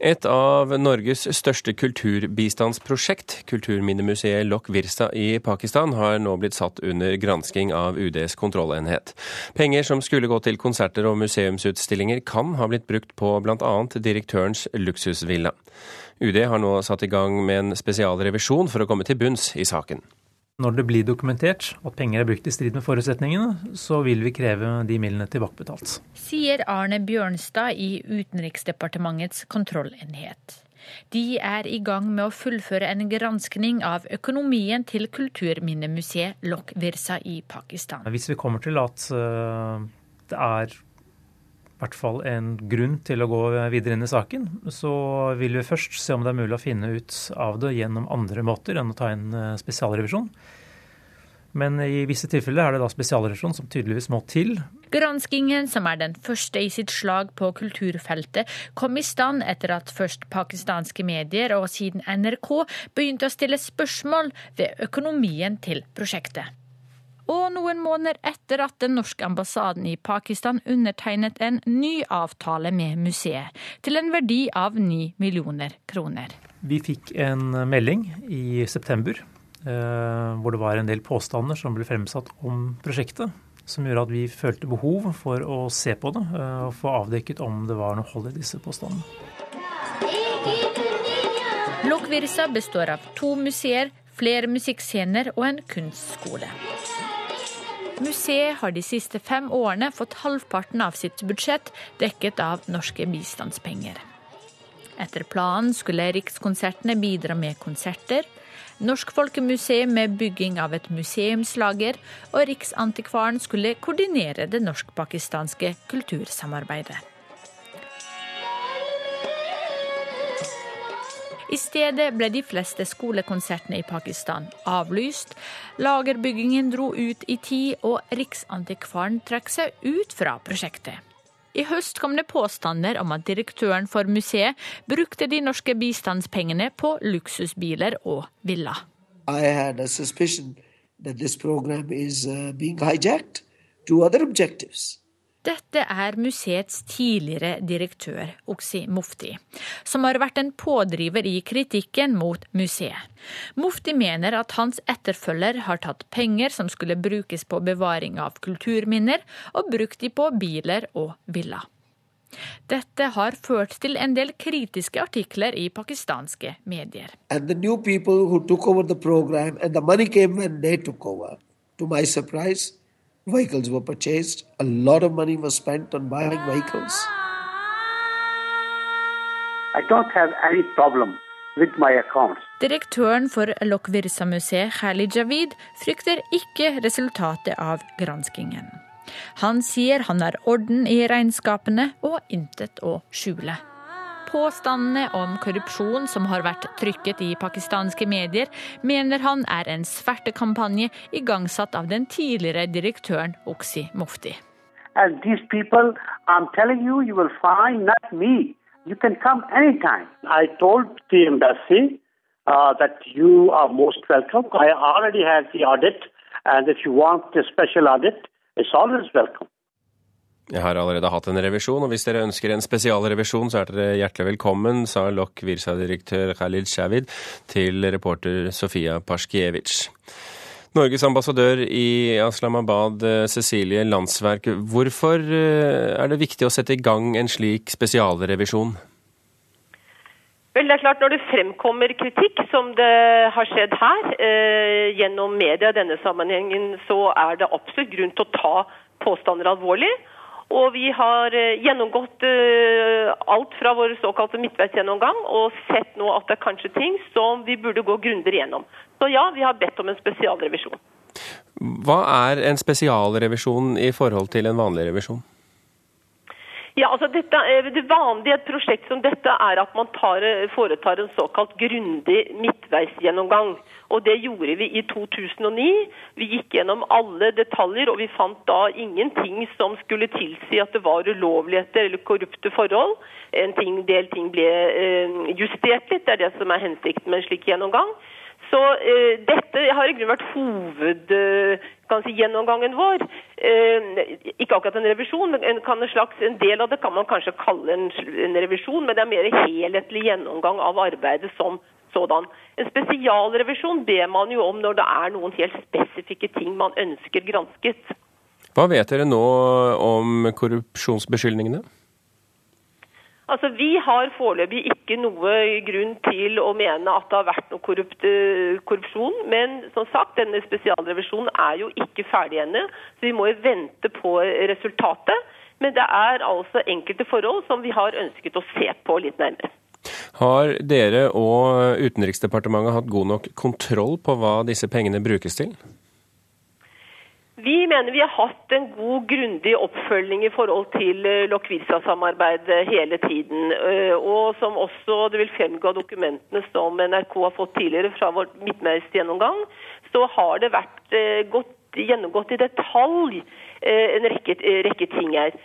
Et av Norges største kulturbistandsprosjekt, Kulturminnemuseet Lok Virsa i Pakistan, har nå blitt satt under gransking av UDs kontrollenhet. Penger som skulle gå til konserter og museumsutstillinger, kan ha blitt brukt på bl.a. direktørens luksusvilla. UD har nå satt i gang med en spesialrevisjon for å komme til bunns i saken. Når det blir dokumentert at penger er brukt i strid med forutsetningene, så vil vi kreve de midlene tilbakebetalt. Sier Arne Bjørnstad i Utenriksdepartementets kontrollenhet. De er i gang med å fullføre en granskning av økonomien til kulturminnemuseet Lok Virsa i Pakistan. Hvis vi kommer til at eh, det er hvert fall en grunn til å gå videre inn i saken, så vil vi først se om det er mulig å finne ut av det gjennom andre måter enn å ta inn eh, spesialrevisjon. Men i visse tilfeller er det da spesialrevisjon som tydeligvis må til. Granskingen, som er den første i sitt slag på kulturfeltet, kom i stand etter at først pakistanske medier og siden NRK begynte å stille spørsmål ved økonomien til prosjektet og noen måneder etter at den norske ambassaden i Pakistan undertegnet en ny avtale med museet, til en verdi av 9 millioner kroner. Vi fikk en melding i september eh, hvor det var en del påstander som ble fremsatt om prosjektet. Som gjorde at vi følte behov for å se på det eh, og få avdekket om det var noe hold i disse påstandene. Lokvirsa består av to museer, flere musikkscener og en kunstskole. Museet har de siste fem årene fått halvparten av sitt budsjett dekket av norske bistandspenger. Etter planen skulle Rikskonsertene bidra med konserter, Norsk Folkemuseum med bygging av et museumslager, og Riksantikvaren skulle koordinere det norsk-pakistanske kultursamarbeidet. I stedet ble de fleste skolekonsertene i Pakistan avlyst. Lagerbyggingen dro ut i tid, og Riksantikvaren trakk seg ut fra prosjektet. I høst kom det påstander om at direktøren for museet brukte de norske bistandspengene på luksusbiler og villa. I had a suspicion that this program is uh, being hijacked to other objectives. Dette er museets tidligere direktør, Oksi Mufti, som har vært en pådriver i kritikken mot museet. Mufti mener at hans etterfølger har tatt penger som skulle brukes på bevaring av kulturminner, og brukt de på biler og villa. Dette har ført til en del kritiske artikler i pakistanske medier. Og de nye people who tok over the program and the money came when over. To my surprise, Vehicles were purchased. A lot of money was spent on buying vehicles. I don't have any problem with my accounts. Direktøren for Lokvirsa-museet, Khalid Javid, frykter ikke resultatet av granskingen. Han sier han har orden i regnskapene og intet å skjule. Påstandene om korrupsjon som har vært trykket i pakistanske medier, mener han er en svertekampanje igangsatt av den tidligere direktøren Oksi Mufti. And these people, I'm telling you, you will find not me. You can come anytime. I told the embassy uh, that you are most welcome. I already have the audit, and if you want a special audit, it's always welcome. Jeg har allerede hatt en revisjon, og hvis dere ønsker en spesialrevisjon, så er dere hjertelig velkommen, sa Lok Virsa-direktør Khalid Shavid til reporter Sofia Paskiewicz. Norges ambassadør i Aslamabad, Cecilie Landsverk. Hvorfor eh, er det viktig å sette i gang en slik spesialrevisjon? Vel, det er klart Når det fremkommer kritikk, som det har skjedd her, eh, gjennom media i denne sammenhengen, så er det absolutt grunn til å ta påstander alvorlig. Og vi har eh, gjennomgått eh, alt fra vår såkalte midtveisgjennomgang og sett nå at det er kanskje ting som vi burde gå grundigere gjennom. Så ja, vi har bedt om en spesialrevisjon. Hva er en spesialrevisjon i forhold til en vanlig revisjon? Ja, altså dette, Det vanlige i et prosjekt som dette er at man tar, foretar en såkalt grundig midtveisgjennomgang. Og Det gjorde vi i 2009. Vi gikk gjennom alle detaljer, og vi fant da ingenting som skulle tilsi at det var ulovligheter eller korrupte forhold. En ting, del ting ble eh, justert litt, det er det som er hensikten med en slik gjennomgang. Så eh, dette har i grunnen vært hovedgjennomgangen si, vår. Eh, ikke akkurat en revisjon, men en, en, slags, en, del av det kan man kanskje kalle en, en revisjon, men det er mer helhetlig gjennomgang av arbeidet som sådan. En spesialrevisjon ber man jo om når det er noen helt spesifikke ting man ønsker gransket. Hva vet dere nå om korrupsjonsbeskyldningene? Altså, Vi har foreløpig ikke noe grunn til å mene at det har vært noe korrupt, korrupsjon. Men som sagt, denne spesialrevisjonen er jo ikke ferdig ennå, så vi må jo vente på resultatet. Men det er altså enkelte forhold som vi har ønsket å se på litt nærmere. Har dere og Utenriksdepartementet hatt god nok kontroll på hva disse pengene brukes til? Vi mener vi har hatt en god, grundig oppfølging i forhold til eh, Lokvisa-samarbeidet hele tiden. Eh, og som også det vil fremgå av dokumentene som NRK har fått tidligere fra vår midtmeisgjennomgang, så har det vært eh, godt, gjennomgått i detalj en rekke, rekke ting her.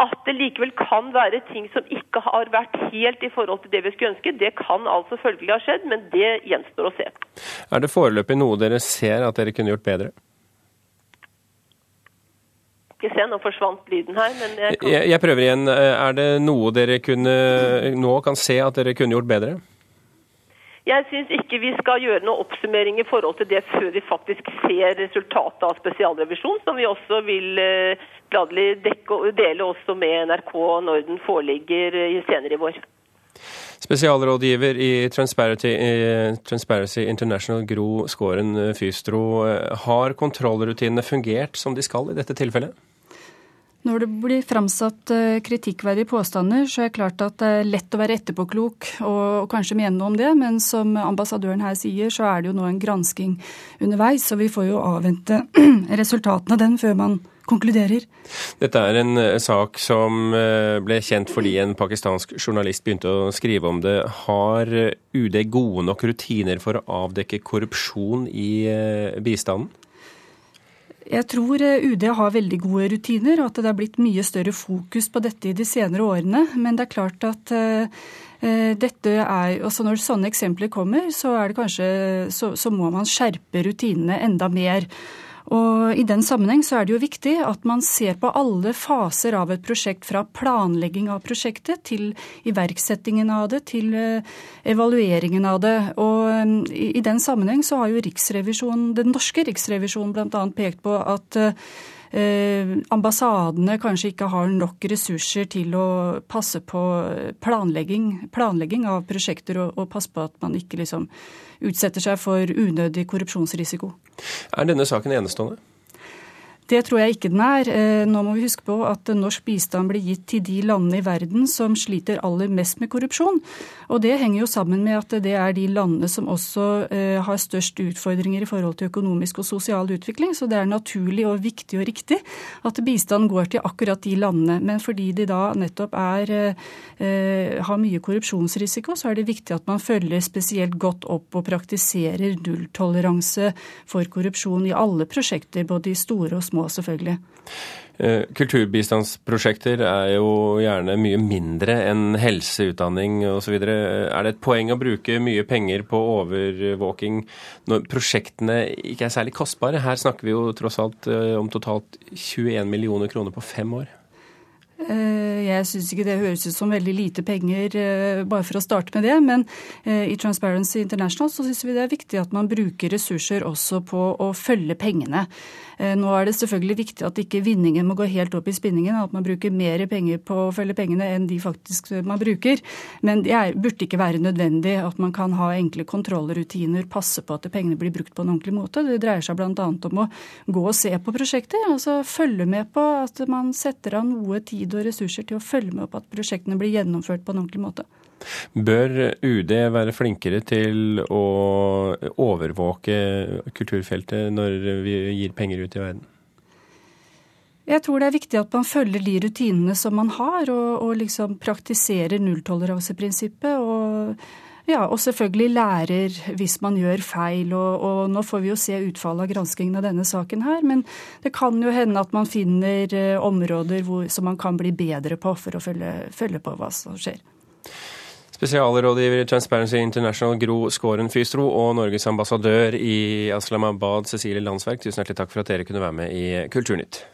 At det likevel kan være ting som ikke har vært helt i forhold til det vi skulle ønske, det kan altså følgelig ha skjedd, men det gjenstår å se. Er det foreløpig noe dere ser at dere kunne gjort bedre? Ikke se. Nå forsvant lyden her. men jeg, kan... jeg, jeg prøver igjen. Er det noe dere kunne, nå kan se at dere kunne gjort bedre? Jeg syns ikke vi skal gjøre noe oppsummering i forhold til det før vi faktisk ser resultatet av spesialrevisjon, som vi også vil eh, gladelig dele også med NRK når den foreligger eh, senere i vår. Spesialrådgiver i Transparency, Transparency International, Gro Skåren Fystro. Har kontrollrutinene fungert som de skal i dette tilfellet? Når det blir framsatt eh, kritikkverdige påstander, så er det klart at det er lett å være etterpåklok og kanskje mene noe om det, men som ambassadøren her sier, så er det jo nå en gransking underveis, så vi får jo avvente resultatene av den før man konkluderer. Dette er en eh, sak som eh, ble kjent fordi en pakistansk journalist begynte å skrive om det. Har UD gode nok rutiner for å avdekke korrupsjon i bistanden? Jeg tror eh, UD har veldig gode rutiner, og at det er blitt mye større fokus på dette i de senere årene. Men det er klart at uh, dette er, også Når sånne eksempler kommer, så, kanskje, så, så må man skjerpe rutinene enda mer. Og I den sammenheng så er det jo viktig at man ser på alle faser av et prosjekt, fra planlegging av prosjektet til iverksettingen av det, til eh, evalueringen av det. Og eh, I den sammenheng så har jo Riksrevisjonen, den norske Riksrevisjonen bl.a. pekt på at eh, ambassadene kanskje ikke har nok ressurser til å passe på planlegging, planlegging av prosjekter, og, og passe på at man ikke liksom utsetter seg for unødig korrupsjonsrisiko. Er denne saken enestående? Det tror jeg ikke den er. Eh, nå må vi huske på at norsk bistand blir gitt til de landene i verden som sliter aller mest med korrupsjon. Og det henger jo sammen med at det er de landene som også eh, har størst utfordringer i forhold til økonomisk og sosial utvikling. Så det er naturlig og viktig og riktig at bistand går til akkurat de landene. Men fordi de da nettopp er, eh, har mye korrupsjonsrisiko, så er det viktig at man følger spesielt godt opp og praktiserer nulltoleranse for korrupsjon i alle prosjekter, både i store og små små, selvfølgelig. Eh, kulturbistandsprosjekter er jo gjerne mye mindre enn helse, utdanning osv. Er det et poeng å bruke mye penger på overvåking når prosjektene ikke er særlig kostbare? Her snakker vi jo tross alt eh, om totalt 21 millioner kroner på fem år. Eh, jeg syns ikke det høres ut som veldig lite penger, eh, bare for å starte med det. Men eh, i Transparency International så syns vi det er viktig at man bruker ressurser også på å følge pengene. Nå er det selvfølgelig viktig at ikke vinningen må gå helt opp i spinningen, at man bruker mer penger på å følge pengene enn de faktisk man bruker. Men det er, burde ikke være nødvendig at man kan ha enkle kontrollrutiner, passe på at pengene blir brukt på en ordentlig måte. Det dreier seg bl.a. om å gå og se på prosjekter, altså følge med på at man setter av noe tid og ressurser til å følge med på at prosjektene blir gjennomført på en ordentlig måte. Bør UD være flinkere til å overvåke kulturfeltet når vi gir penger ut i verden? Jeg tror det er viktig at man følger de rutinene som man har, og, og liksom praktiserer nulltoleranseprinsippet. og ja, og selvfølgelig lærer hvis man gjør feil. Og, og, nå får vi jo se utfallet av granskingen av denne saken her. Men det kan jo hende at man finner eh, områder hvor, som man kan bli bedre på for å følge, følge på hva som skjer. Spesialrådgiver i Transparency International Gro Skåren Fystro og Norges ambassadør i Aslamabad Cecilie Landsverk, tusen hjertelig takk for at dere kunne være med i Kulturnytt.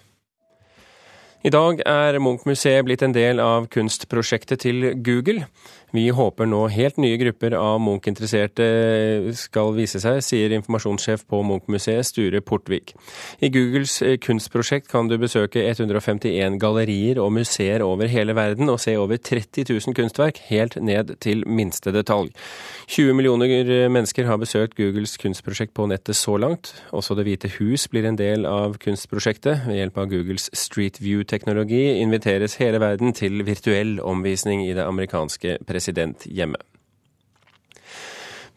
I dag er Munch-museet blitt en del av kunstprosjektet til Google. Vi håper nå helt nye grupper av Munch-interesserte skal vise seg, sier informasjonssjef på Munch-museet Sture Portvik. I Googles eh, kunstprosjekt kan du besøke 151 gallerier og museer over hele verden og se over 30 000 kunstverk, helt ned til minste detalj. 20 millioner mennesker har besøkt Googles kunstprosjekt på nettet så langt. Også Det hvite hus blir en del av kunstprosjektet. Ved hjelp av Googles Street View-teknologi inviteres hele verden til virtuell omvisning i det amerikanske presidentskapet presidenthjemmet.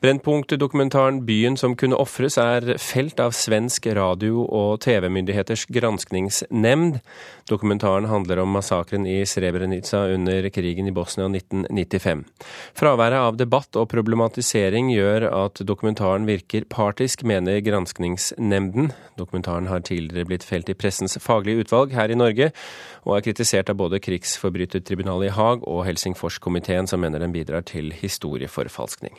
Brennpunkt-dokumentaren 'Byen som kunne ofres' er felt av svensk radio- og TV-myndigheters granskningsnemnd. Dokumentaren handler om massakren i Srebrenica under krigen i Bosnia 1995. Fraværet av debatt og problematisering gjør at dokumentaren virker partisk, mener granskningsnemnden. Dokumentaren har tidligere blitt felt i pressens faglige utvalg her i Norge, og er kritisert av både Krigsforbrytertribunalet i Haag og Helsingforskomiteen, som mener den bidrar til historieforfalskning.